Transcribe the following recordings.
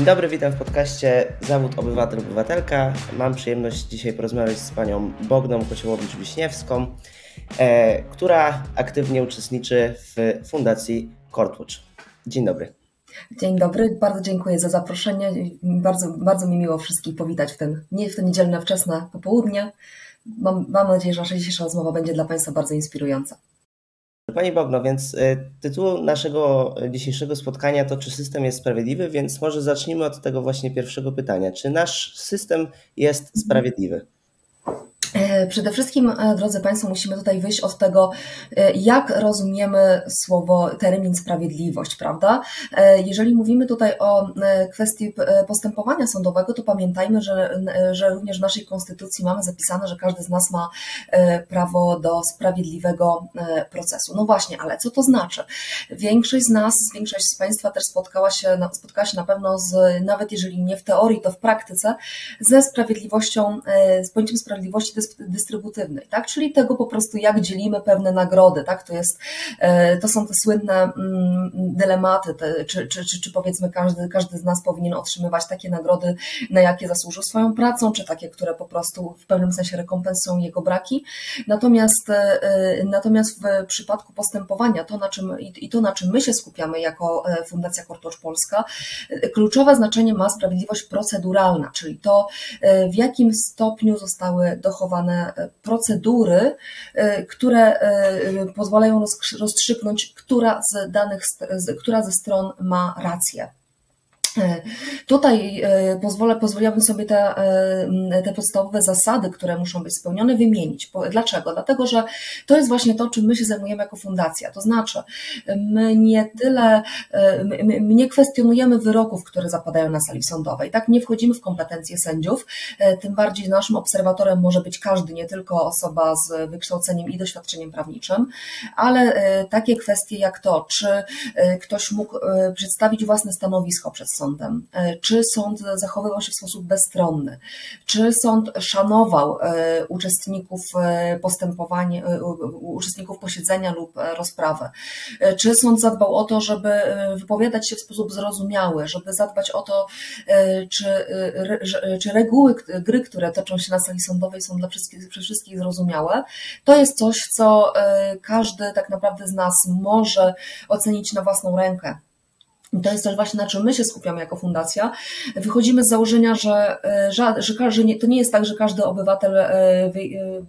Dzień dobry, witam w podcaście Zawód Obywatel Obywatelka. Mam przyjemność dzisiaj porozmawiać z panią Bogną Kociołowicz-Wiśniewską, e, która aktywnie uczestniczy w Fundacji Courtwatch. Dzień dobry. Dzień dobry, bardzo dziękuję za zaproszenie. Bardzo, bardzo mi miło wszystkich powitać w ten, nie w to niedzielne wczesne popołudnie. Mam, mam nadzieję, że nasza dzisiejsza rozmowa będzie dla Państwa bardzo inspirująca. Pani Bogno, więc y, tytuł naszego dzisiejszego spotkania to czy system jest sprawiedliwy, więc może zacznijmy od tego właśnie pierwszego pytania. Czy nasz system jest sprawiedliwy? E, przede wszystkim, e, drodzy Państwo, musimy tutaj wyjść od tego, e, jak rozumiemy słowo, termin sprawiedliwość, prawda? Jeżeli mówimy tutaj o kwestii postępowania sądowego, to pamiętajmy, że, że również w naszej konstytucji mamy zapisane, że każdy z nas ma prawo do sprawiedliwego procesu. No właśnie, ale co to znaczy? Większość z nas, większość z Państwa też spotkała się, spotkała się na pewno z, nawet jeżeli nie w teorii, to w praktyce, ze sprawiedliwością, z pojęciem sprawiedliwości dystrybutywnej, tak? czyli tego po prostu, jak dzielimy pewne nagrody. Tak? To, jest, e, to są te słynne mm, dylematy, te, czy, czy, czy, czy powiedzmy każdy, każdy z nas powinien otrzymywać takie nagrody, na jakie zasłużył swoją pracą, czy takie, które po prostu w pewnym sensie rekompensują jego braki. Natomiast, e, natomiast w przypadku postępowania, to na czym, i to na czym my się skupiamy jako e, Fundacja Kortocz Polska, kluczowe znaczenie ma sprawiedliwość proceduralna, czyli to, w jakim stopniu zostały dochowane Procedury, e, które e, pozwalają rozstrzygnąć, która z danych, która ze stron ma rację. E, tutaj e, pozwolę, pozwoliłabym sobie te, e, te podstawowe zasady, które muszą być spełnione, wymienić. Dlaczego? Dlatego, że to jest właśnie to, czym my się zajmujemy jako fundacja. To znaczy, my nie tyle, my, my nie kwestionujemy wyroków, które zapadają na sali sądowej, tak? Nie wchodzimy w kompetencje sędziów, tym bardziej naszym obserwatorem może być każdy, nie tylko osoba z wykształceniem i doświadczeniem prawniczym, ale takie kwestie jak to, czy ktoś mógł przedstawić własne stanowisko przed sądem, e, czy sąd zachowywał się w sposób bezstronny, czy sąd szanował e, uczestników e, postępowania, uczestników posiedzenia lub rozprawy, czy sąd zadbał o to, żeby wypowiadać się w sposób zrozumiały, żeby zadbać o to, czy, czy reguły gry, które toczą się na sali sądowej są dla wszystkich, przez wszystkich zrozumiałe. To jest coś, co każdy tak naprawdę z nas może ocenić na własną rękę. To jest też właśnie na czym my się skupiamy jako fundacja. Wychodzimy z założenia, że, e, że, że, nie, to nie jest tak, że każdy obywatel e, wy,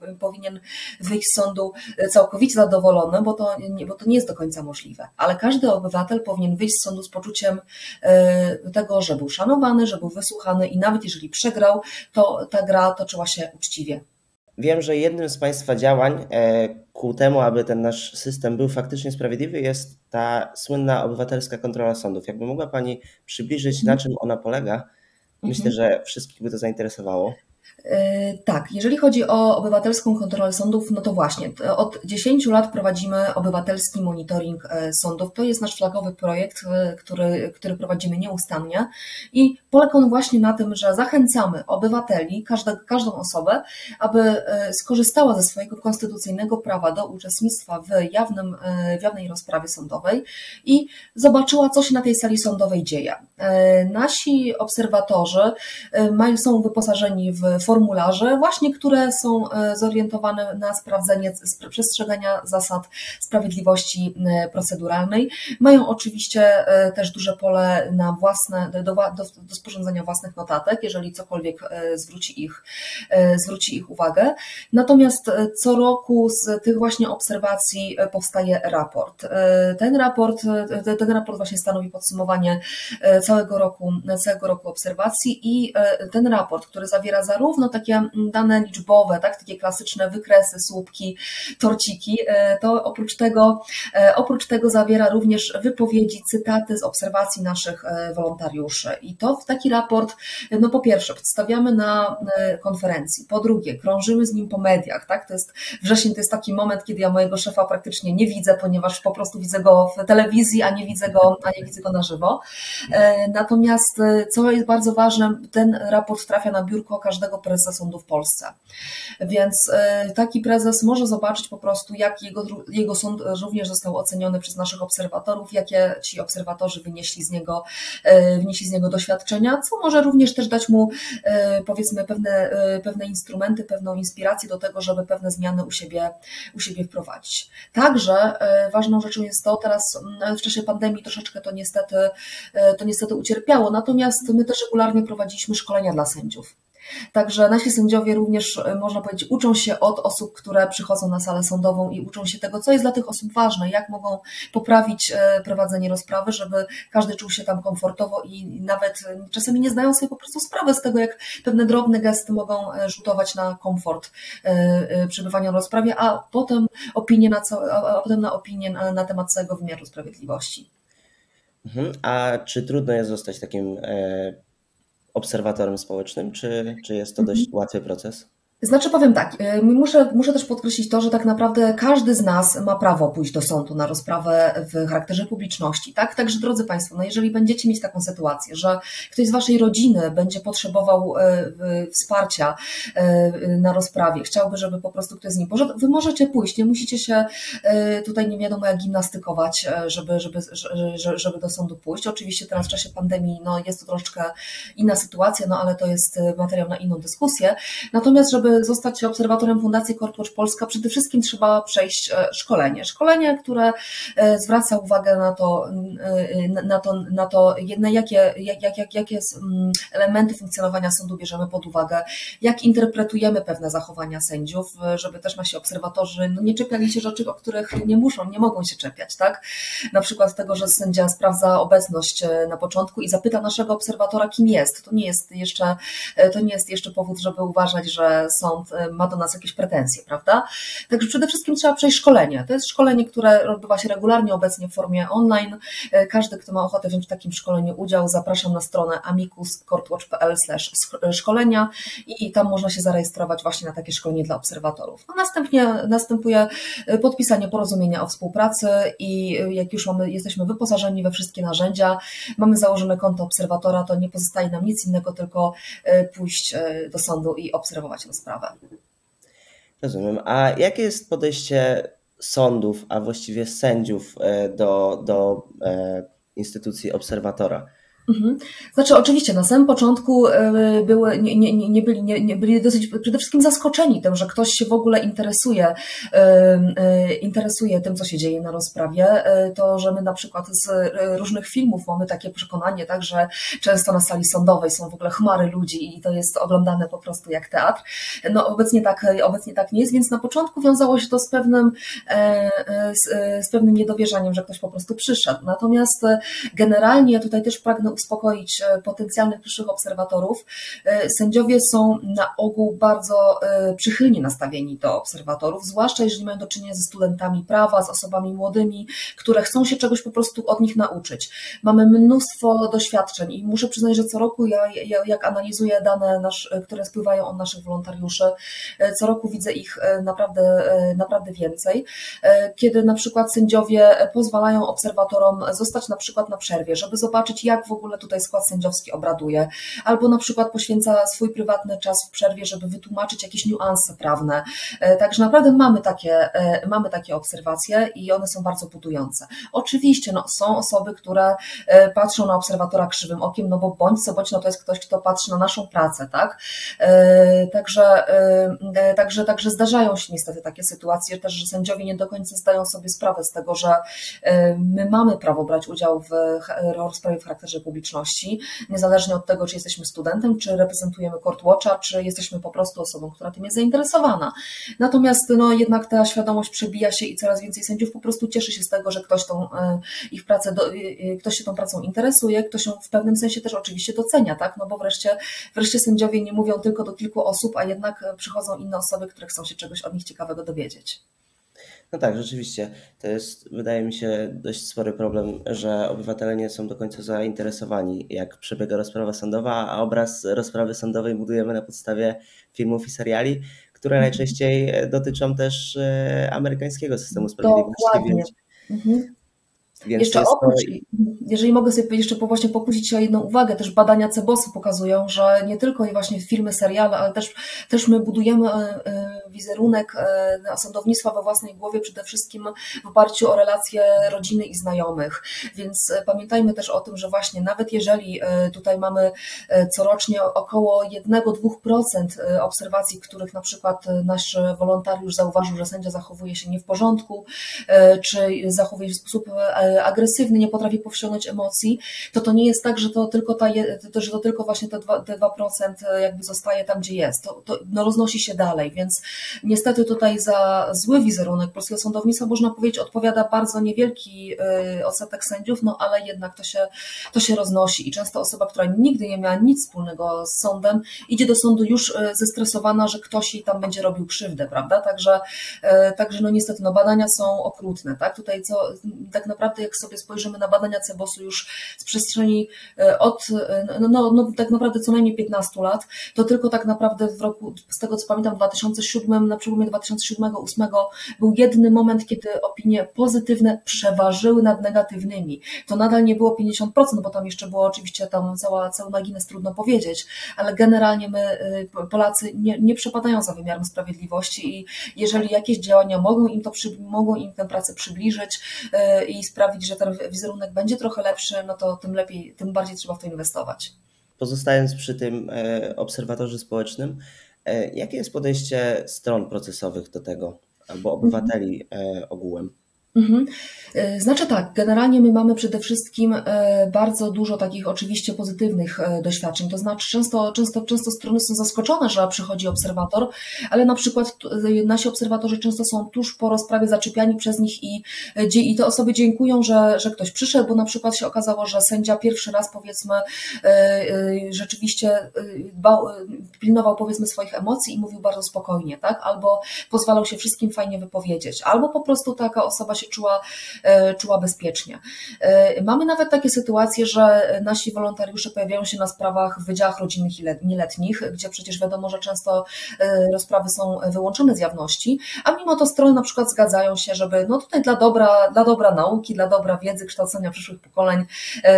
e, powinien wyjść z sądu całkowicie zadowolony, bo to, nie, bo to nie jest do końca możliwe. Ale każdy obywatel powinien wyjść z sądu z poczuciem tego, że był szanowany, że był wysłuchany i nawet jeżeli przegrał, to ta gra toczyła się uczciwie. Wiem, że jednym z Państwa działań e, ku temu, aby ten nasz system był faktycznie sprawiedliwy, jest ta słynna obywatelska kontrola sądów. Jakby mogła Pani przybliżyć, na czym ona polega? Myślę, mhm. że wszystkich by to zainteresowało. E, tak, jeżeli chodzi o obywatelską kontrolę sądów, no to właśnie od 10 lat prowadzimy obywatelski monitoring e, sądów. To jest nasz flagowy projekt, e, który, który prowadzimy nieustannie i polega on właśnie na tym, że zachęcamy obywateli, każde, każdą osobę, aby skorzystała ze swojego konstytucyjnego prawa do uczestnictwa w, jawnym, w jawnej rozprawie sądowej i zobaczyła, co się na tej sali sądowej dzieje. Nasi obserwatorzy mają, są wyposażeni w formularze, właśnie które są e, zorientowane na sprawdzenie przestrzegania zasad sprawiedliwości e, proceduralnej. Mają oczywiście e, też duże pole na własne, do, do, do sporządzenia własnych notatek, jeżeli cokolwiek zwróci ich, zwróci ich uwagę. Natomiast co roku z tych właśnie obserwacji powstaje raport. Ten raport, ten raport właśnie stanowi podsumowanie całego roku, całego roku obserwacji i ten raport, który zawiera zarówno zarówno takie mm, dane liczbowe, tak, takie klasyczne wykresy, słupki, torciki, e, to oprócz tego, e, oprócz tego zawiera również wypowiedzi, cytaty z obserwacji naszych e, wolontariuszy. I to w taki raport, no po pierwsze, przedstawiamy na konferencji, po drugie, krążymy z nim po mediach, tak, to jest wrzesień to jest taki moment, kiedy ja mojego szefa praktycznie nie widzę, ponieważ po prostu widzę go w telewizji, a nie widzę go, a nie widzę go na żywo. Natomiast, co jest bardzo ważne, ten raport trafia na biurko każdego każdego prezesa sądu w Polsce. Więc taki prezes może zobaczyć po prostu, jak jego, jego sąd również został oceniony przez naszych obserwatorów, jakie ci obserwatorzy wynieśli z niego, wynieśli z niego doświadczenia, co może również też dać mu powiedzmy pewne, pewne instrumenty, pewną inspirację do tego, żeby pewne zmiany u siebie, u siebie wprowadzić. Także ważną rzeczą jest to, teraz w czasie pandemii troszeczkę to niestety, to niestety ucierpiało, natomiast my też regularnie prowadziliśmy szkolenia dla sędziów. Także nasi sędziowie również, e, można powiedzieć, uczą się od osób, które przychodzą na salę sądową i uczą się tego, co jest dla tych osób ważne, jak mogą poprawić e, prowadzenie rozprawy, żeby każdy czuł się tam komfortowo i nawet e, czasami nie zdają sobie po prostu sprawy z tego, jak pewne drobne gesty mogą rzutować na komfort przebywania w rozprawie, a potem opinię na, a potem na opinię na, na temat całego wymiaru sprawiedliwości. Mhm. A czy trudno jest zostać takim obserwatorem społecznym, czy, czy jest to dość mhm. łatwy proces? Znaczy powiem tak, y, muszę, muszę też podkreślić to, że tak naprawdę każdy z nas ma prawo pójść do sądu na rozprawę w charakterze publiczności, tak? Także drodzy Państwo, no jeżeli będziecie mieć taką sytuację, że ktoś z Waszej rodziny będzie potrzebował y, wsparcia y, na rozprawie, chciałby, żeby po prostu ktoś z nim poszedł, Wy możecie pójść, nie musicie się tutaj nie wiadomo jak gimnastykować, żeby, żeby, żeby, do sądu pójść. Oczywiście teraz w czasie pandemii no, jest to troszeczkę inna sytuacja, no ale to jest materiał na inną dyskusję. Natomiast, żeby zostać obserwatorem Fundacji Courtwatch Polska, przede wszystkim trzeba przejść e, szkolenie. Szkolenie, które e, zwraca uwagę na to, e, na to, na to jakie, jak, jak, jak, jakie elementy funkcjonowania sądu bierzemy pod uwagę, jak interpretujemy pewne zachowania sędziów, żeby też nasi obserwatorzy no, nie czepiali się rzeczy, o których nie muszą, nie mogą się czepiać, tak? Na przykład tego, że sędzia sprawdza obecność na początku i zapyta naszego obserwatora, kim jest. To nie jest jeszcze, to nie jest jeszcze powód, żeby uważać, że sąd e, ma do nas jakieś pretensje, prawda? Także przede wszystkim trzeba przejść szkolenie. To jest szkolenie, które odbywa się regularnie obecnie w formie online. E, każdy, kto ma ochotę wziąć w takim szkoleniu udział, zapraszam na stronę amicuscourtwatch.pl szkolenia i tam można się zarejestrować właśnie na takie szkolenie dla obserwatorów. A następnie następuje e, podpisanie porozumienia o współpracy i jak już mamy, jesteśmy wyposażeni we wszystkie narzędzia, mamy założone konto obserwatora, to nie pozostaje nam nic innego, tylko pójść do sądu i obserwować rozprawę sprawę. Rozumiem. A jakie jest podejście sądów, a właściwie sędziów e, do, do e, instytucji obserwatora? Mhm. Znaczy, oczywiście, na samym początku e, były, nie, nie, nie, byli, nie, nie byli dosyć przede wszystkim zaskoczeni tym, że ktoś się w ogóle interesuje, e, e, interesuje tym, co się dzieje na rozprawie. To, że my na przykład z różnych filmów mamy takie przekonanie, tak, że często na sali sądowej są w ogóle chmary ludzi i to jest oglądane po prostu jak teatr. No, obecnie tak, obecnie tak nie jest, więc na początku wiązało się to z pewnym, z, z pewnym niedowierzaniem, że ktoś po prostu przyszedł. Natomiast generalnie tutaj też pragnę uspokoić e, potencjalnych przyszłych obserwatorów. E, sędziowie są na ogół bardzo e, przychylnie nastawieni do obserwatorów, zwłaszcza jeżeli mają do czynienia ze studentami prawa, z osobami młodymi, które chcą się czegoś po prostu od nich nauczyć. Mamy mnóstwo doświadczeń i muszę przyznać, że co roku ja, ja jak analizuję dane, nasz, które spływają od naszych wolontariuszy, co roku widzę ich naprawdę, naprawdę więcej. Kiedy na przykład sędziowie pozwalają obserwatorom zostać na przykład na przerwie, żeby zobaczyć, jak w ogóle ogóle tutaj skład sędziowski obraduje, albo na przykład poświęca swój prywatny czas w przerwie, żeby wytłumaczyć jakieś niuanse prawne. E, także naprawdę mamy takie, e, mamy takie obserwacje i one są bardzo budujące. Oczywiście no, są osoby, które e, patrzą na obserwatora krzywym okiem, no bo bądź co bądź, no to jest ktoś, kto patrzy na naszą pracę, tak? Także, także, także zdarzają się niestety takie sytuacje, też, że sędziowie nie do końca zdają sobie sprawę z tego, że my mamy prawo brać udział w rozprawie w charakterze publicznym, publiczności, niezależnie od tego, czy jesteśmy studentem, czy reprezentujemy Court Watcha, czy jesteśmy po prostu osobą, która tym jest zainteresowana. Natomiast no, jednak ta świadomość przebija się i coraz więcej sędziów po prostu cieszy się z tego, że ktoś tą e, ich pracę, do, e, e, ktoś się tą pracą interesuje, ktoś ją w pewnym sensie też oczywiście docenia, tak? No bo wreszcie, wreszcie sędziowie nie mówią tylko do kilku osób, a jednak przychodzą inne osoby, które chcą się czegoś od nich ciekawego dowiedzieć. No tak, rzeczywiście. To jest, wydaje mi się, dość spory problem, że obywatele nie są do końca zainteresowani, jak przebiega rozprawa sądowa, a obraz rozprawy sądowej budujemy na podstawie filmów i seriali, które mhm. najczęściej dotyczą też e, amerykańskiego systemu sprawiedliwości. Dokładnie. Więc, mhm. Więc jeszcze oprócz, to... jeżeli mogę sobie jeszcze właśnie pokusić się o jedną uwagę, też badania Cebosu pokazują, że nie tylko właśnie filmy, seriale, ale też, też my budujemy wizerunek sądownictwa we własnej głowie przede wszystkim w oparciu o relacje rodziny i znajomych. Więc pamiętajmy też o tym, że właśnie nawet jeżeli tutaj mamy corocznie około 1-2% obserwacji, których na przykład nasz wolontariusz zauważył, że sędzia zachowuje się nie w porządku, czy zachowuje się w sposób agresywny, nie potrafi powściągnąć emocji, to to nie jest tak, że to tylko, ta, że to tylko właśnie te 2%, te 2% jakby zostaje tam, gdzie jest. To, to no, roznosi się dalej, więc niestety tutaj za zły wizerunek polskiego sądownictwa można powiedzieć odpowiada bardzo niewielki y, odsetek sędziów, no ale jednak to się, to się roznosi i często osoba, która nigdy nie miała nic wspólnego z sądem, idzie do sądu już y, zestresowana, że ktoś jej tam będzie robił krzywdę, prawda? Także, także no niestety no badania są okrutne, tak? Tutaj co tak naprawdę jak sobie spojrzymy na badania Cebosu już z przestrzeni e, od, e, no, no, no, tak naprawdę co najmniej 15 lat, to tylko tak naprawdę w roku, z tego co pamiętam, w 2007, na przełomie 2007-2008 był jedyny moment, kiedy opinie pozytywne przeważyły nad negatywnymi. To nadal nie było 50%, bo tam jeszcze było oczywiście tam cała, cały margines, trudno powiedzieć, ale generalnie my, e, Polacy, nie, nie przepadają za wymiarem sprawiedliwości i jeżeli jakieś działania mogą im to, mogą im tę pracę przybliżyć i sprawić, że ten wizerunek będzie trochę lepszy, no to tym lepiej, tym bardziej trzeba w to inwestować. Pozostając przy tym e, obserwatorze społecznym, e, jakie jest podejście stron procesowych do tego, albo obywateli mhm. ogółem? Mhm. E, znaczy tak, generalnie my mamy przede wszystkim e, bardzo dużo takich oczywiście pozytywnych e, doświadczeń. To znaczy często, często, często strony są zaskoczone, że przychodzi obserwator, ale na przykład nasi obserwatorzy często są tuż po rozprawie zaczepiani przez nich i, i te osoby dziękują, że, że ktoś przyszedł, bo na przykład się okazało, że sędzia pierwszy raz powiedzmy rzeczywiście dbał, pilnował powiedzmy swoich emocji i mówił bardzo spokojnie, tak? Albo pozwalał się wszystkim fajnie wypowiedzieć, albo po prostu taka osoba się czuła, e, czuła bezpiecznie. E, mamy nawet takie sytuacje, że nasi wolontariusze pojawiają się na sprawach w wydziałach rodzinnych i nieletnich, gdzie przecież wiadomo, że często e, rozprawy są wyłączone z jawności, a mimo to strony na przykład zgadzają się, żeby no tutaj dla dobra, dla dobra nauki, dla dobra wiedzy, kształcenia przyszłych pokoleń,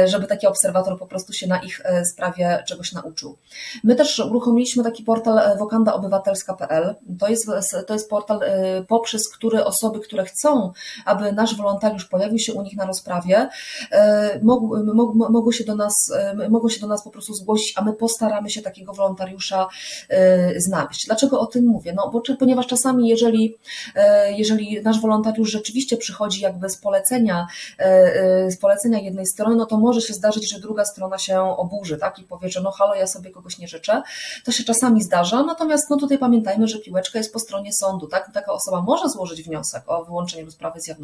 żeby taki obserwator po prostu się na ich sprawie czegoś nauczył. My też uruchomiliśmy taki portal wokandaobywatelska.pl. To jest, to jest portal, poprzez który osoby, które chcą, aby nasz wolontariusz pojawił się u nich na rozprawie, e, mogą się do nas, e, się do nas po prostu zgłosić, a my postaramy się takiego wolontariusza e, znaleźć. Dlaczego o tym mówię? No, bo, ponieważ czasami, jeżeli, jeżeli nasz wolontariusz rzeczywiście przychodzi jakby z polecenia, z polecenia jednej strony, no to może się zdarzyć, że druga strona się oburzy, tak, i powie, że no halo, ja sobie kogoś nie życzę. To się czasami zdarza, natomiast no tutaj pamiętajmy, że piłeczka jest po stronie sądu, tak, taka osoba może złożyć wniosek o wyłączenie rozprawy z jawności,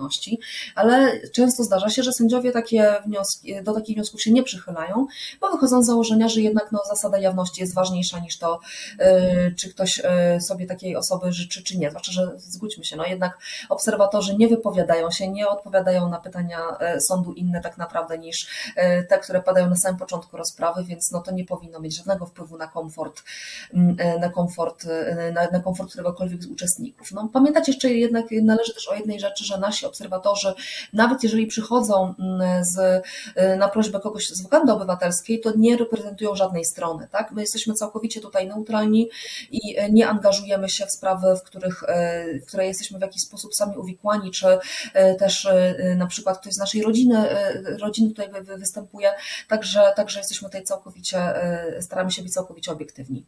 ale często zdarza się, że sędziowie takie wnioski, do takich wniosków się nie przychylają, bo wychodzą z założenia, że jednak no, zasada jawności jest ważniejsza niż to, y, czy ktoś y, sobie takiej osoby życzy, czy nie. Zwłaszcza, że zgódźmy się, no jednak obserwatorzy nie wypowiadają się, nie odpowiadają na pytania y, sądu inne tak naprawdę niż te, które padają na samym początku rozprawy, więc no to nie powinno mieć żadnego wpływu na komfort, mm, na komfort, na, na komfort któregokolwiek z uczestników. No, pamiętać jeszcze jednak należy też o jednej rzeczy, że nasi obserwatorzy nawet jeżeli przychodzą mm, z, y, na prośbę kogoś z wokandy obywatelskiej, to nie reprezentują żadnej strony. Tak? My jesteśmy całkowicie tutaj neutralni i y, nie angażujemy się w sprawy, w, których, y, w które jesteśmy w jakiś sposób sami uwikłani, czy też na przykład ktoś z naszej rodziny, rodziny tutaj występuje, także, także jesteśmy tutaj całkowicie, staramy się być całkowicie obiektywni.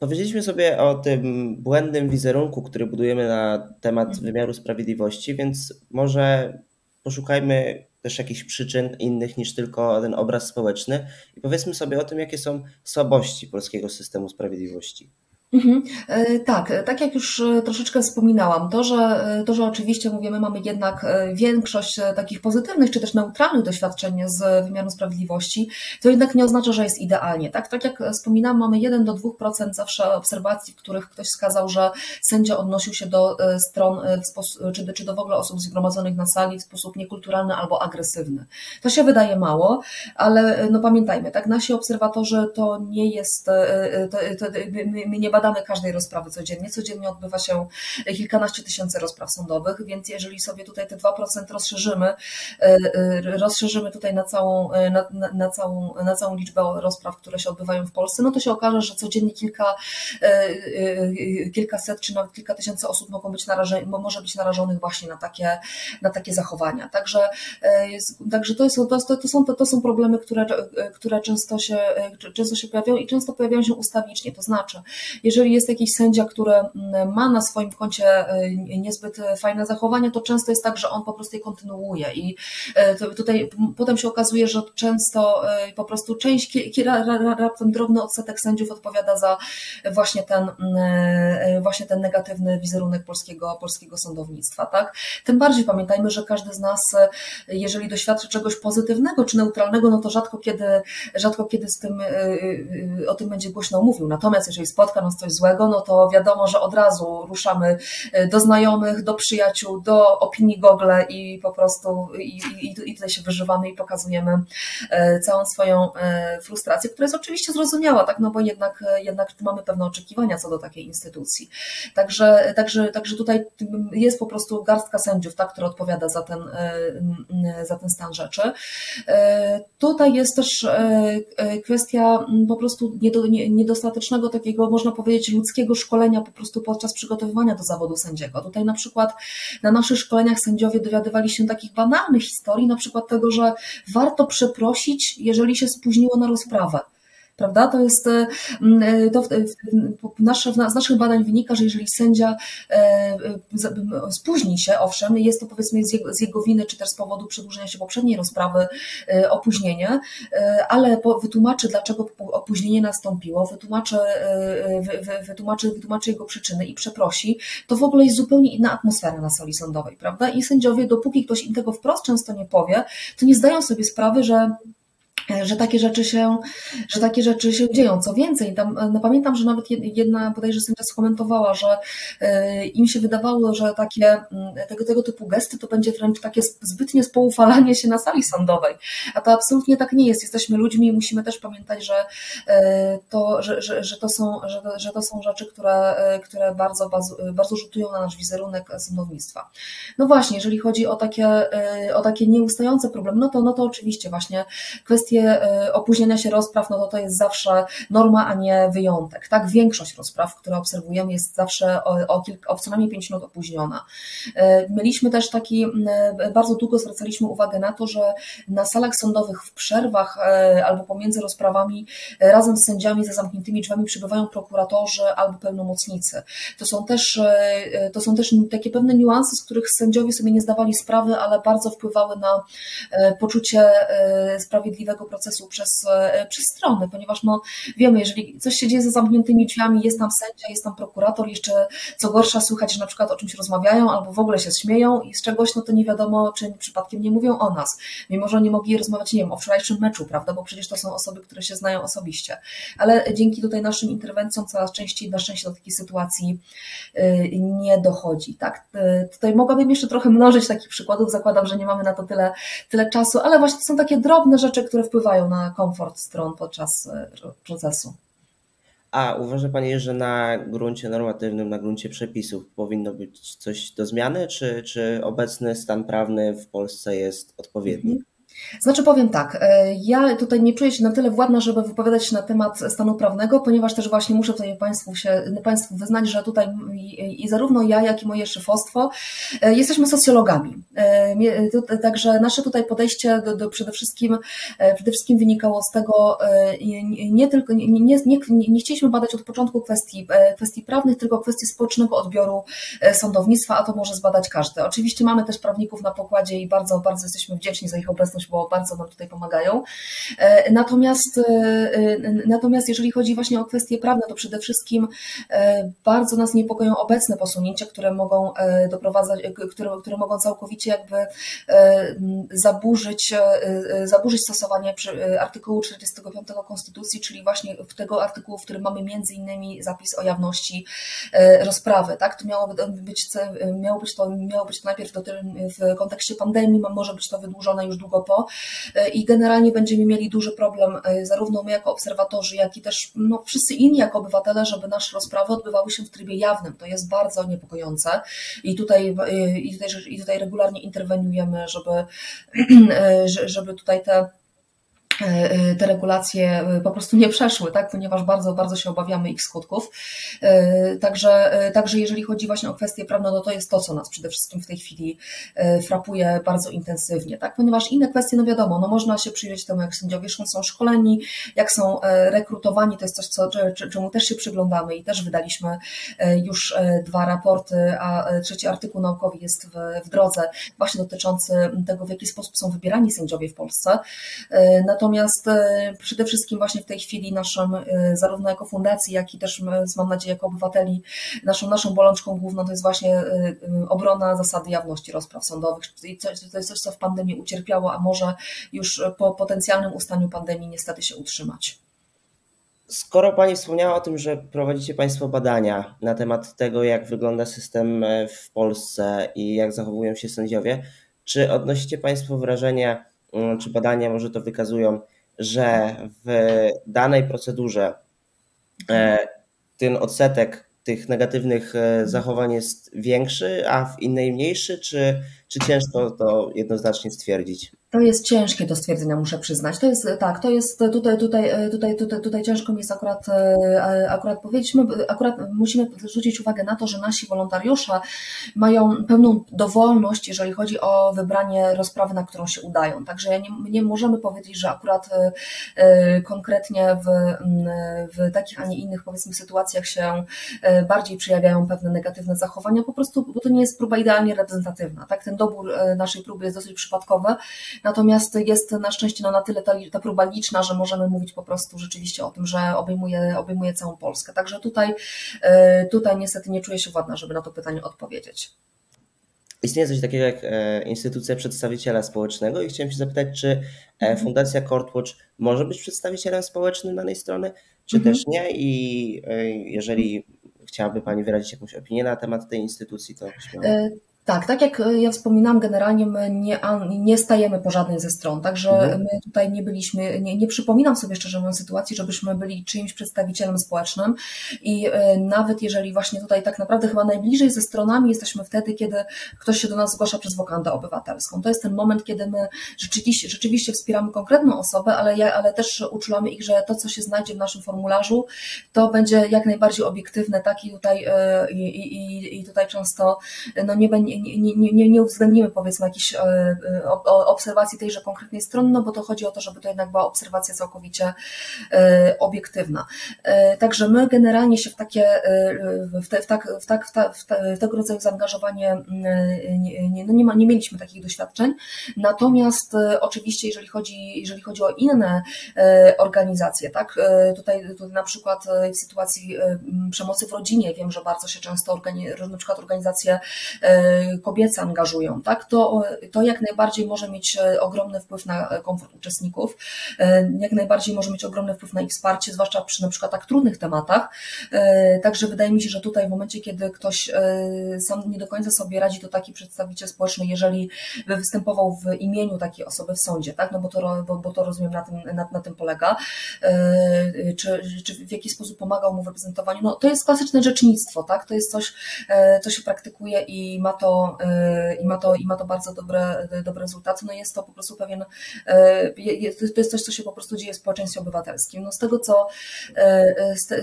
Powiedzieliśmy sobie o tym błędnym wizerunku, który budujemy na temat mhm. wymiaru sprawiedliwości, więc może poszukajmy też jakichś przyczyn innych niż tylko ten obraz społeczny i powiedzmy sobie o tym, jakie są słabości polskiego systemu sprawiedliwości. Mhm. E, tak, tak jak już e, troszeczkę wspominałam, to że, e, to, że oczywiście mówimy, mamy jednak większość takich pozytywnych czy też neutralnych doświadczeń z wymiaru sprawiedliwości, to jednak nie oznacza, że jest idealnie. Tak, tak jak wspominałam, mamy 1 do 2% zawsze obserwacji, w których ktoś wskazał, że sędzia odnosił się do stron czy, czy do w ogóle osób zgromadzonych na sali w sposób niekulturalny albo agresywny. To się wydaje mało, ale no pamiętajmy, tak, nasi obserwatorzy to nie jest, to, to, my, my nie badamy każdej rozprawy codziennie. Codziennie odbywa się kilkanaście tysięcy rozpraw sądowych, więc jeżeli sobie tutaj te 2% rozszerzymy, rozszerzymy tutaj na całą, na, na, na, całą, na całą liczbę rozpraw, które się odbywają w Polsce, no to się okaże, że codziennie kilka, kilkaset czy nawet kilka tysięcy osób mogą być może być narażonych właśnie na takie, na takie zachowania. Także, także to, jest, to, to, są, to są problemy, które, które często, się, często się pojawiają i często pojawiają się ustawicznie. To znaczy, jeżeli jest jakiś sędzia, który mm, ma na swoim koncie niezbyt fajne zachowania, to często jest tak, że on po prostu je kontynuuje i tutaj potem się okazuje, że często po prostu część, raptem drobny odsetek sędziów odpowiada za właśnie ten, właśnie ten negatywny wizerunek polskiego, polskiego sądownictwa. Tak? Tym bardziej pamiętajmy, że każdy z nas, jeżeli doświadczy czegoś pozytywnego czy neutralnego, no to rzadko kiedy, rzadko kiedy z tym, o tym będzie głośno mówił. Natomiast jeżeli spotka nas coś złego, no to wiadomo, że od razu ruszamy do znajomych, do przyjaciół, do opinii Google i po prostu i, i, i tutaj się wyżywamy i pokazujemy e, całą swoją e, frustrację, która jest oczywiście zrozumiała, tak, no bo jednak, jednak mamy pewne oczekiwania co do takiej instytucji. Także, także, także tutaj jest po prostu garstka sędziów, tak, która odpowiada za ten, e, za ten stan rzeczy. Tutaj jest też kwestia po prostu niedostatecznego takiego, można powiedzieć, ludzkiego szkolenia po prostu podczas przygotowywania do zawodu sędziego. Tutaj na przykład na naszych szkoleniach sędziowie dowiadywali się takich banalnych historii, na przykład tego, że warto przeprosić, jeżeli się spóźniło na rozprawę prawda? To jest, e, e, to nasze, z naszych badań wynika, że jeżeli sędzia e, spóźni się, owszem, jest to powiedzmy z jego, z jego winy, czy też z powodu przedłużenia się poprzedniej rozprawy opóźnienie, ale wytłumaczy, dlaczego opóźnienie nastąpiło, wytłumaczy, wytłumaczy, wytłumaczy jego przyczyny i przeprosi, to w ogóle jest zupełnie inna atmosfera na sali sądowej, prawda? I sędziowie, dopóki ktoś im tego wprost często nie powie, to nie zdają sobie sprawy, że że takie rzeczy się, że takie rzeczy się dzieją. Co więcej, tam, no pamiętam, że nawet jedna bodajże sędzia skomentowała, że e, im się wydawało, że takie mm, tego, tego typu gesty to będzie wręcz takie zbytnie spoufalanie się na sali sądowej. A to absolutnie tak nie jest. Jesteśmy ludźmi i musimy też pamiętać, że e, to, że, że, że to, są, że, że to są rzeczy, które, e, które bardzo, bardzo, bardzo rzutują na nasz wizerunek sądownictwa. No właśnie, jeżeli chodzi o takie, o takie nieustające problemy, no to, no to oczywiście właśnie kwestie y, opóźnienia się rozpraw, no to to jest zawsze norma, a nie wyjątek. Tak, większość rozpraw, które obserwujemy, jest zawsze o, o, kilka, o co najmniej 5 minut opóźniona. Y, mieliśmy też taki, y, bardzo długo zwracaliśmy uwagę na to, że na salach sądowych w przerwach albo pomiędzy rozprawami razem z sędziami za zamkniętymi drzwiami przybywają prokuratorzy albo pełnomocnicy. To są też, to są też takie pewne niuanse, z których sędziowie sobie nie zdawali sprawy, ale bardzo wpływały na poczucie sprawiedliwego procesu przez, e, przez strony, ponieważ no, wiemy, jeżeli coś się dzieje za zamkniętymi drzwiami, jest tam sędzia, jest tam prokurator, jeszcze co gorsza słychać, że na przykład o czymś rozmawiają albo w ogóle się śmieją i z czegoś, no to nie wiadomo, czy przypadkiem nie mówią o nas, mimo że nie mogli rozmawiać, nie wiem, o wczorajszym meczu, prawda, bo przecież to są osoby, które się znają osobiście, ale dzięki tutaj naszym interwencjom coraz częściej na szczęście do takiej sytuacji y, nie dochodzi, tak. Y, tutaj mogłabym jeszcze trochę mnożyć takich przykładów, zakładam, że nie mamy na to tyle, tyle czasu, ale właśnie to są takie drobne rzeczy, które wpływają wpływają na komfort stron podczas e, procesu. A uważa Pani, że na gruncie normatywnym, na gruncie przepisów powinno być coś do zmiany, czy, czy obecny stan prawny w Polsce jest odpowiedni? Mhm. Znaczy powiem tak, e, ja tutaj nie czuję się na tyle władna, żeby wypowiadać się na temat stanu prawnego, ponieważ też właśnie muszę tutaj Państwu, się, Państwu wyznać, że tutaj i, zarówno ja, jak i moje szefostwo e, jesteśmy socjologami. E, także nasze tutaj podejście do, do przede, wszystkim, przede wszystkim wynikało z tego, nie tylko, nie, nie, nie, nie chcieliśmy badać od początku kwestii, kwestii prawnych, tylko kwestii społecznego odbioru sądownictwa, a to może zbadać każdy. Oczywiście mamy też prawników na pokładzie i bardzo, bardzo jesteśmy wdzięczni za ich obecność bo bardzo nam tutaj pomagają. E, natomiast, e, e, natomiast jeżeli chodzi właśnie o kwestie prawne, to przede wszystkim bardzo nas niepokoją obecne posunięcia, które mogą doprowadzać, które, które mogą całkowicie jakby zaburzyć, zaburzyć stosowanie artykułu 45 Konstytucji, czyli właśnie tego artykułu, w którym mamy między innymi zapis o jawności rozprawy. Tak? To miało być, miało być to, miało być to najpierw w kontekście pandemii, może być to wydłużone już długo propos i generalnie będziemy mieli duży problem, zarówno my jako obserwatorzy, jak i też no, wszyscy inni jako obywatele, żeby nasze rozprawy odbywały się w trybie jawnym. To jest bardzo niepokojące i tutaj, i tutaj, i tutaj regularnie interweniujemy, żeby, żeby tutaj te E, e, te regulacje e, po prostu nie przeszły, tak? ponieważ bardzo, bardzo się obawiamy ich skutków. Także, także jeżeli chodzi właśnie o kwestie prawne, no to jest to, co nas przede wszystkim w tej chwili frapuje bardzo intensywnie, tak? ponieważ inne kwestie, no wiadomo, no można się przyjrzeć temu, jak sędziowie są szkoleni, jak są rekrutowani, to jest coś, co, czemu też się przyglądamy i też wydaliśmy już dwa raporty, a trzeci artykuł naukowy jest w, w drodze, właśnie dotyczący tego, w jaki sposób są wybierani sędziowie w Polsce. Natomiast Natomiast e, przede wszystkim właśnie w tej chwili naszym, e, zarówno jako fundacji, jak i też mam nadzieję jako obywateli, naszą, naszą bolączką główną to jest właśnie e, obrona zasady jawności rozpraw sądowych. To jest coś, co w pandemii ucierpiało, a może już po potencjalnym ustaniu pandemii niestety się utrzymać. Skoro Pani wspomniała o tym, że prowadzicie Państwo badania na temat tego, jak wygląda system w Polsce i jak zachowują się sędziowie, czy odnosicie Państwo wrażenie, czy badania może to wykazują, że w danej procedurze e, ten odsetek tych negatywnych e, zachowań jest większy, a w innej mniejszy, czy, czy ciężko to jednoznacznie stwierdzić? To jest ciężkie do stwierdzenia, muszę przyznać. To jest tak, to jest tutaj, tutaj, tutaj, tutaj, tutaj ciężko mi jest akurat, e, akurat powiedzieć. My akurat musimy zwrócić uwagę na to, że nasi wolontariusze mają pełną dowolność, jeżeli chodzi o wybranie rozprawy, na którą się udają. Także nie, nie możemy powiedzieć, że akurat e, e, konkretnie w, w takich, a nie innych powiedzmy sytuacjach się bardziej przejawiają pewne negatywne zachowania, po prostu, bo to nie jest próba idealnie reprezentatywna. Tak? Ten dobór naszej próby jest dosyć przypadkowy Natomiast jest na szczęście no, na tyle ta, ta próba liczna, że możemy mówić po prostu rzeczywiście o tym, że obejmuje, obejmuje całą Polskę. Także tutaj, e, tutaj niestety nie czuję się władna, żeby na to pytanie odpowiedzieć. Istnieje coś takiego jak e, instytucja przedstawiciela społecznego i chciałem się zapytać, czy e, mhm. Fundacja Courtwatch może być przedstawicielem społecznym danej strony, czy mhm. też nie? I jeżeli chciałaby Pani wyrazić jakąś opinię na temat tej instytucji, to śmiało. Tak, tak jak e, ja wspominałam, generalnie my nie, nie stajemy po żadnej ze stron, także mhm. my tutaj nie byliśmy, nie, nie przypominam sobie szczerze mówiąc sytuacji, żebyśmy byli czyimś przedstawicielem społecznym i e, nawet jeżeli właśnie tutaj tak naprawdę chyba najbliżej ze stronami jesteśmy wtedy, kiedy ktoś się do nas zgłasza przez wokandę obywatelską. To jest ten moment, kiedy my rzeczywiście, rzeczywiście wspieramy konkretną osobę, ale, ja, ale też uczulamy ich, że to, co się znajdzie w naszym formularzu, to będzie jak najbardziej obiektywne, tak i tutaj, i, i, i tutaj często no nie będzie nie, nie, nie, uwzględnimy powiedzmy jakiejś e, e, obserwacji tejże konkretnej strony, no bo to chodzi o to, żeby to jednak była obserwacja całkowicie e, obiektywna. Także my generalnie się w takie, w, te, w, tak, w, tak, w, ta, w, w tego rodzaju zaangażowanie nie, nie, no nie, ma, nie mieliśmy takich doświadczeń. Natomiast oczywiście, jeżeli chodzi, jeżeli chodzi o inne organizacje, tak, tutaj, tutaj na przykład w sytuacji przemocy w rodzinie wiem, że bardzo się często na przykład organizacje kobiece angażują, tak, to, to jak najbardziej może mieć e, ogromny wpływ na e, komfort uczestników, e, jak najbardziej może mieć ogromny wpływ na ich wsparcie, zwłaszcza przy na przykład tak trudnych tematach. Także wydaje mi się, że tutaj w momencie, kiedy ktoś sam nie do końca sobie radzi, to taki przedstawiciel społeczny, jeżeli by występował w imieniu takiej osoby w sądzie, tak, no bo to, bo, bo to rozumiem na tym, na, na tym polega, czy, czy w jaki sposób pomagał mu w reprezentowaniu, no to jest klasyczne rzecznictwo, tak, to jest coś, co się praktykuje i ma to i ma to, i ma to bardzo dobre, dobre rezultaty, no jest to po prostu pewien, to jest coś, co się po prostu dzieje w społeczeństwie obywatelskim. No z tego, co,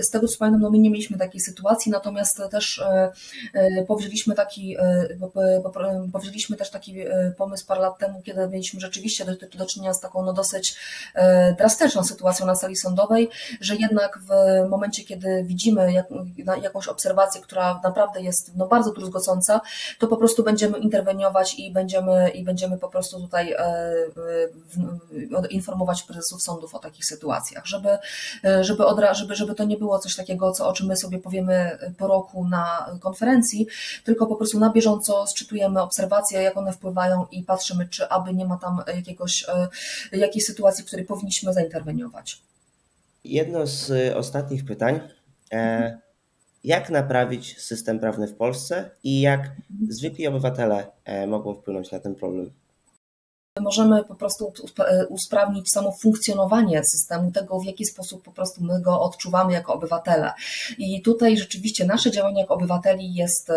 z tego, co pamiętam, no my nie mieliśmy takiej sytuacji, natomiast też powzięliśmy taki, powzięliśmy też taki pomysł parę lat temu, kiedy mieliśmy rzeczywiście do, do czynienia z taką no dosyć drastyczną sytuacją na sali sądowej, że jednak w momencie, kiedy widzimy jak, jakąś obserwację, która naprawdę jest no, bardzo druzgocąca, to po prostu prostu będziemy interweniować i będziemy, i będziemy po prostu tutaj e, informować prezesów sądów o takich sytuacjach, żeby, e, żeby, odra, żeby, żeby to nie było coś takiego, co, o czym my sobie powiemy po roku na konferencji, tylko po prostu na bieżąco sczytujemy obserwacje, jak one wpływają i patrzymy, czy aby nie ma tam jakiegoś, e, jakiejś sytuacji, w której powinniśmy zainterweniować. Jedno z ostatnich pytań jak naprawić system prawny w Polsce i jak zwykli obywatele e, mogą wpłynąć na ten problem. Możemy po prostu usprawnić samo funkcjonowanie systemu, tego w jaki sposób po prostu my go odczuwamy jako obywatele. I tutaj rzeczywiście nasze działanie jako obywateli jest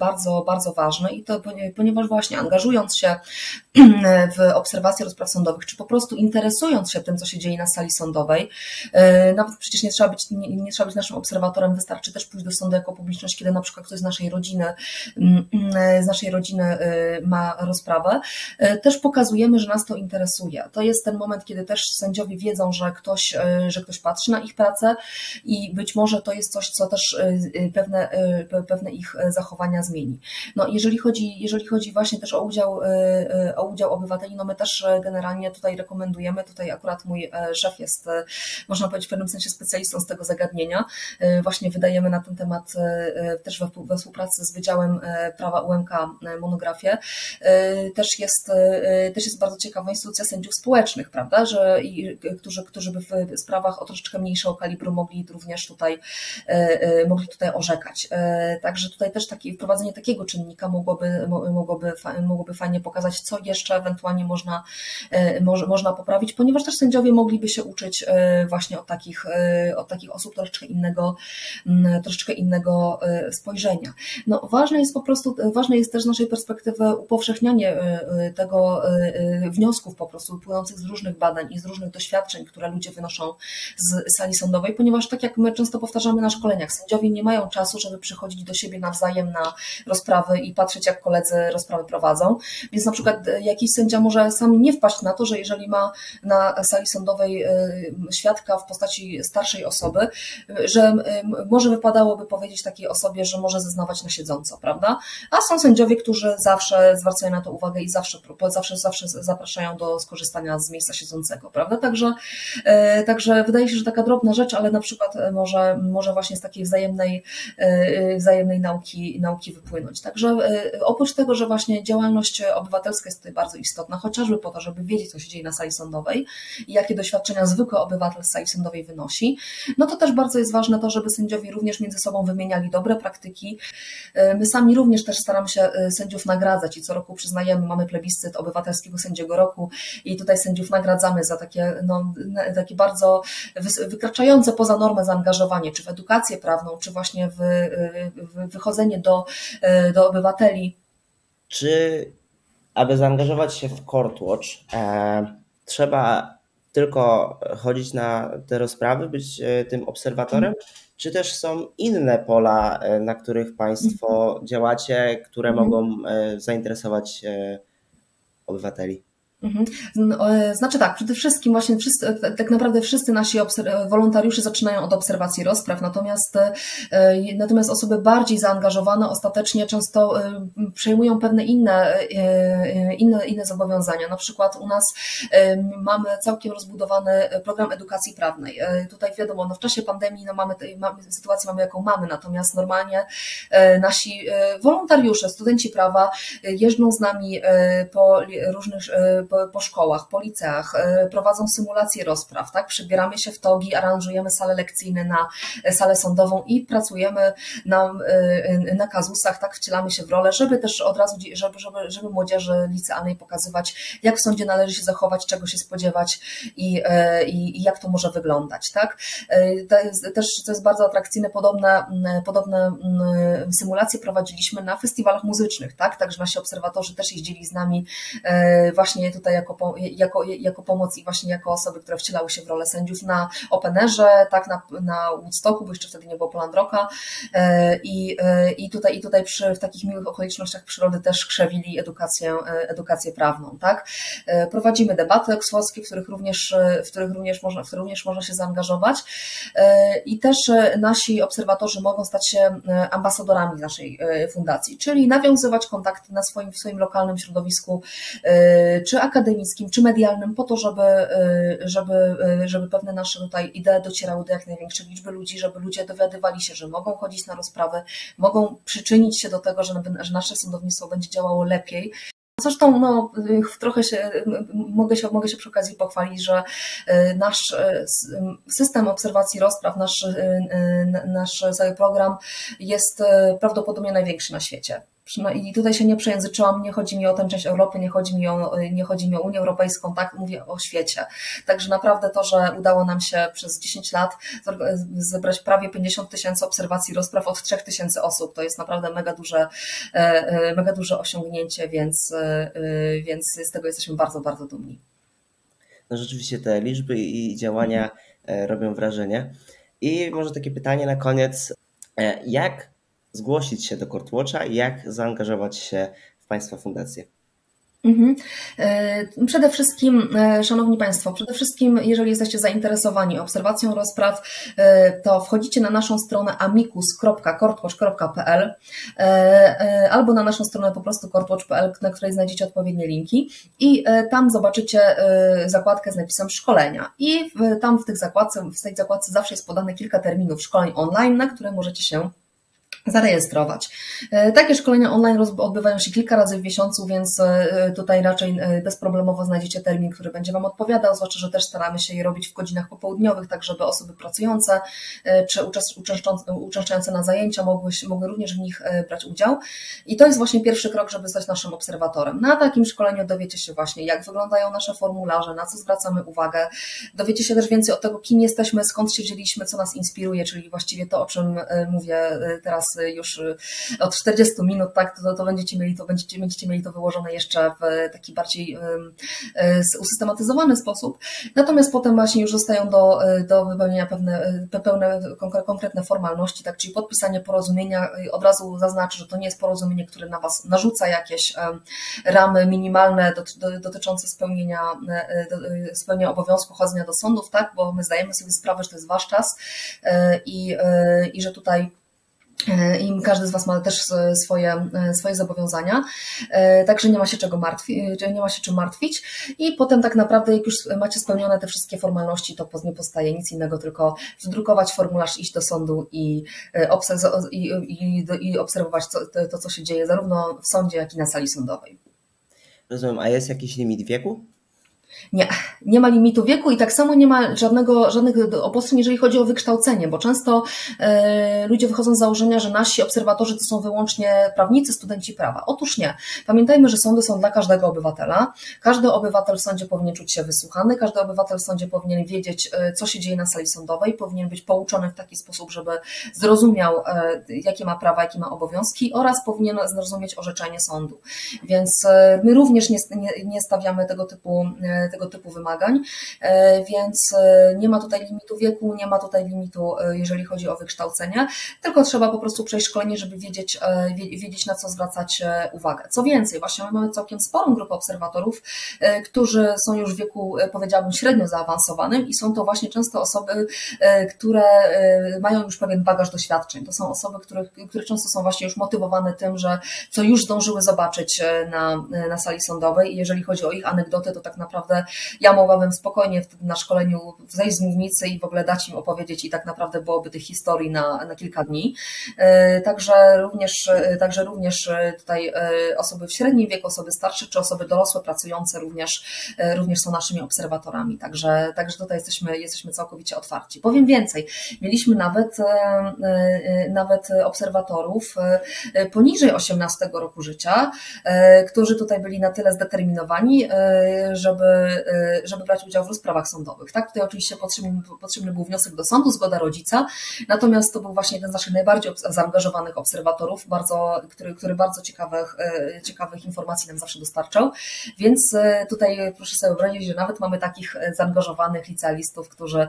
bardzo, bardzo ważne i to ponieważ właśnie angażując się w obserwacje rozpraw sądowych, czy po prostu interesując się tym, co się dzieje na sali sądowej, nawet przecież nie trzeba być, nie, nie trzeba być naszym obserwatorem, wystarczy też pójść do sądu jako publiczność, kiedy na przykład ktoś z naszej rodziny, z naszej rodziny ma rozprawę, też pokazujemy, że nas to interesuje. To jest ten moment, kiedy też sędziowie wiedzą, że ktoś, że ktoś patrzy na ich pracę i być może to jest coś, co też pewne, pewne ich zachowania zmieni. No, jeżeli chodzi, jeżeli chodzi właśnie też o udział, o udział obywateli, no my też generalnie tutaj rekomendujemy, tutaj akurat mój szef jest, można powiedzieć, w pewnym sensie specjalistą z tego zagadnienia. Właśnie wydajemy na ten temat też we, we współpracy z Wydziałem Prawa UMK monografię. Też jest, też jest bardzo ciekawa instytucja sędziów społecznych, prawda, że, którzy, którzy by w sprawach o troszeczkę mniejszego kalibru mogli również tutaj, mogli tutaj orzekać. Także tutaj też takie wprowadzenie takiego czynnika mogłoby, mogłoby, mogłoby fajnie pokazać, co jeszcze ewentualnie można, można poprawić, ponieważ też sędziowie mogliby się uczyć właśnie od takich, od takich osób troszeczkę innego, troszeczkę innego spojrzenia. No, ważne jest po prostu, ważne jest też z naszej perspektywy upowszechnianie tego wniosków po prostu płynących z różnych badań i z różnych doświadczeń, które ludzie wynoszą z sali sądowej, ponieważ tak jak my często powtarzamy na szkoleniach, sędziowie nie mają czasu, żeby przychodzić do siebie nawzajem na rozprawy i patrzeć, jak koledzy rozprawy prowadzą. Więc na przykład jakiś sędzia może sam nie wpaść na to, że jeżeli ma na sali sądowej świadka w postaci starszej osoby, że może wypadałoby powiedzieć takiej osobie, że może zeznawać na siedząco, prawda? A są sędziowie, którzy zawsze zwracają na to uwagę i zawsze, zawsze, zawsze zapraszają do skorzystania z miejsca siedzącego, prawda? Także, także wydaje się, że taka drobna rzecz, ale na przykład może, może właśnie z takiej wzajemnej, wzajemnej nauki, nauki wypłynąć. Także oprócz tego, że właśnie działalność obywatelska jest tutaj bardzo istotna, chociażby po to, żeby wiedzieć, co się dzieje na sali sądowej i jakie doświadczenia zwykły obywatel z sali sądowej wynosi, no to też bardzo jest ważne to, żeby sędziowie również między sobą wymieniali dobre praktyki. My sami również też staramy się sędziów nagradzać i co roku przyznajemy, mamy plebiscyt obywatelskiego sędziego roku i tutaj sędziów nagradzamy za takie, no, takie bardzo wykraczające poza normę zaangażowanie, czy w edukację prawną, czy właśnie w, w wychodzenie do, do obywateli. Czy aby zaangażować się w Courtwatch, e, trzeba tylko chodzić na te rozprawy, być e, tym obserwatorem, czy też są inne pola, e, na których Państwo mhm. działacie, które mhm. mogą zainteresować obywateli? Mhm. E, znaczy tak, przede wszystkim właśnie wszyscy, e, tak naprawdę wszyscy nasi wolontariusze zaczynają od obserwacji rozpraw, natomiast, e, natomiast osoby bardziej zaangażowane ostatecznie często przejmują pewne inne, inne, inne zobowiązania. Na przykład u nas mamy całkiem rozbudowany program edukacji prawnej. Tutaj wiadomo, no w czasie pandemii no mamy, mamy sytuację mamy jaką mamy, natomiast normalnie nasi wolontariusze, studenci prawa jeżdżą z nami po różnych po, po szkołach, po liceach, e, prowadzą symulacje rozpraw, tak? Przybieramy się w togi, aranżujemy sale lekcyjne na e, salę sądową i pracujemy na, e, na kazusach, tak? Wcielamy się w rolę, żeby też od razu, żeby, żeby, żeby młodzieży licealnej pokazywać, jak w sądzie należy się zachować, czego się spodziewać i, i, i jak to może wyglądać, tak? To jest, też to jest bardzo atrakcyjne, podobne, podobne symulacje prowadziliśmy na festiwalach muzycznych, tak? Także nasi obserwatorzy też jeździli z nami właśnie tutaj jako, jako, jako pomoc i właśnie jako osoby, które wcielały się w rolę sędziów na Openerze, tak, na, na Woodstocku, bo jeszcze wtedy nie było Poland Rocka e, i, e, i tutaj, i tutaj przy, w takich miłych okolicznościach przyrody też krzewili edukację, e, edukację prawną, tak. Prowadzimy debaty oksfordzkie, w których również, w których również można, w których również można się zaangażować i też nasi obserwatorzy mogą stać się ambasadorami naszej fundacji, czyli nawiązywać kontakty na swoim, w swoim lokalnym środowisku, czy akademickim, czy medialnym, po to, żeby, y, żeby, y, żeby pewne nasze tutaj idee docierały do jak największej liczby ludzi, żeby ludzie dowiadywali się, że mogą chodzić na rozprawy, mogą przyczynić się do tego, że, nasze sądownictwo będzie działało lepiej. Zresztą no, trochę się, mogę, się, mogę się przy okazji pochwalić, że y, nasz system obserwacji rozpraw, nasz, nasz cały program jest prawdopodobnie największy na świecie. I tutaj się nie przejęzyczyłam, nie chodzi mi o tę część Europy, nie chodzi mi o, nie chodzi mi o Unię Europejską, tak, mówię o świecie. Także naprawdę to, że udało nam się przez 10 lat zebrać prawie 50 tysięcy obserwacji rozpraw od 3 tysięcy osób, to jest naprawdę mega duże, e, e, mega duże osiągnięcie, więc, e, więc z tego jesteśmy bardzo, bardzo dumni. No rzeczywiście te liczby i działania robią wrażenie. I może takie pytanie na koniec. Jak zgłosić się do Courtwatcha i jak zaangażować się w Państwa fundację? Mhm. E, przede wszystkim, e, Szanowni Państwo, przede wszystkim, jeżeli jesteście zainteresowani obserwacją rozpraw, e, to wchodzicie na naszą stronę amicus.courtwatch.pl albo na naszą stronę po prostu courtwatch.pl, na której znajdziecie odpowiednie linki i tam zobaczycie zakładkę z napisem szkolenia i tam w, tych zakładce, w tej zakładce zawsze jest podane kilka terminów szkoleń online, na które możecie się zarejestrować. E, takie szkolenia online odbywają się kilka razy w miesiącu, więc e, tutaj raczej e, bezproblemowo znajdziecie termin, który będzie Wam odpowiadał, zwłaszcza, że też staramy się je robić w godzinach popołudniowych, tak żeby osoby pracujące czy uczęszczające na zajęcia mogły, mogły również w nich brać udział. I to jest właśnie pierwszy krok, żeby stać naszym obserwatorem. Na takim szkoleniu dowiecie się właśnie, jak wyglądają nasze formularze, na co zwracamy uwagę. Dowiecie się też więcej o tego, kim jesteśmy, skąd się wzięliśmy, co nas inspiruje, czyli właściwie to, o czym mówię teraz już y, od 40 minut, tak, to, to będziecie mieli to, będziecie, będziecie mieli to wyłożone jeszcze w taki bardziej y, usystematyzowany sposób. Natomiast potem właśnie już zostają do, y, do wypełnienia pewne, pełne konkretne formalności, tak, czyli podpisanie porozumienia. Od razu zaznaczę, że to nie jest porozumienie, które na Was narzuca jakieś ramy minimalne dotyczące spełnienia, spełnienia obowiązku chodzenia do sądów, tak, bo my zdajemy sobie sprawę, że to jest Wasz czas i, i że tutaj i każdy z Was ma też swoje, e, swoje zobowiązania, e, także nie ma się czego martwić, nie ma się czym martwić i potem tak naprawdę jak już macie spełnione te wszystkie formalności, to nie pozostaje nic innego, tylko wdrukować formularz, iść do sądu i, i, i, i obserwować to, to, co się dzieje zarówno w sądzie, jak i na sali sądowej. Rozumiem, a jest jakiś limit wieku? Nie, nie ma limitu wieku i tak samo nie ma żadnego, żadnych obostrzeń, jeżeli chodzi o wykształcenie, bo często e, ludzie wychodzą z założenia, że nasi obserwatorzy to są wyłącznie prawnicy, studenci prawa. Otóż nie. Pamiętajmy, że sądy są dla każdego obywatela. Każdy obywatel w sądzie powinien czuć się wysłuchany, każdy obywatel w sądzie powinien wiedzieć, e, co się dzieje na sali sądowej, powinien być pouczony w taki sposób, żeby zrozumiał, e, jakie ma prawa, jakie ma obowiązki oraz powinien zrozumieć orzeczenie sądu. Więc my również nie, nie, nie stawiamy tego typu tego typu wymagań, e, więc e, nie ma tutaj limitu wieku, nie ma tutaj limitu, e, jeżeli chodzi o wykształcenie, tylko trzeba po prostu przejść szkolenie, żeby wiedzieć, wiedzieć na co zwracać uwagę. Co więcej, właśnie my mamy całkiem sporą grupę obserwatorów, którzy są już w wieku, powiedziałabym, średnio zaawansowanym i są to właśnie często osoby, które mają już pewien bagaż doświadczeń. To są osoby, które, które często są właśnie już motywowane tym, że co już zdążyły zobaczyć na, na sali sądowej i jeżeli chodzi o ich anegdoty, to tak naprawdę naprawdę ja mogłabym spokojnie na szkoleniu zejść z mównicy i w ogóle dać im opowiedzieć i tak naprawdę byłoby tych historii na, na kilka dni. E, także również, e, także również e, tutaj osoby w średnim wieku, osoby starsze czy osoby dorosłe, pracujące również, również są naszymi obserwatorami. Także, także tutaj jesteśmy, jesteśmy całkowicie otwarci. Powiem więcej, mieliśmy nawet, nawet obserwatorów poniżej 18 roku życia, którzy tutaj byli na tyle zdeterminowani, żeby żeby brać udział w rozprawach sądowych. Tak? Tutaj oczywiście potrzebny, potrzebny był wniosek do sądu, zgoda rodzica, natomiast to był właśnie jeden z naszych najbardziej zaangażowanych obserwatorów, bardzo, który, który bardzo ciekawych, ciekawych informacji nam zawsze dostarczał, więc tutaj proszę sobie wyobrazić, że nawet mamy takich zaangażowanych licealistów, którzy,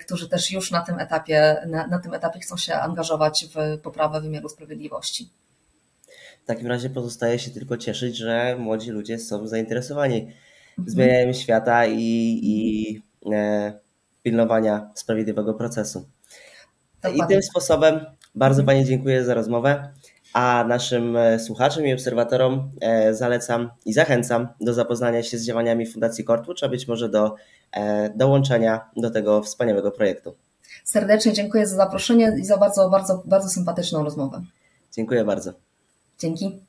którzy też już na tym etapie, na, na tym etapie chcą się angażować w poprawę wymiaru sprawiedliwości. W takim razie pozostaje się tylko cieszyć, że młodzi ludzie są zainteresowani zmieniają świata i, i e, pilnowania sprawiedliwego procesu. Dokładnie. I tym sposobem bardzo Pani dziękuję za rozmowę, a naszym e, słuchaczom i obserwatorom e, zalecam i zachęcam do zapoznania się z działaniami Fundacji Kortwicz, a być może do e, dołączenia do tego wspaniałego projektu. Serdecznie dziękuję za zaproszenie i za bardzo, bardzo, bardzo sympatyczną rozmowę. Dziękuję bardzo. Dzięki.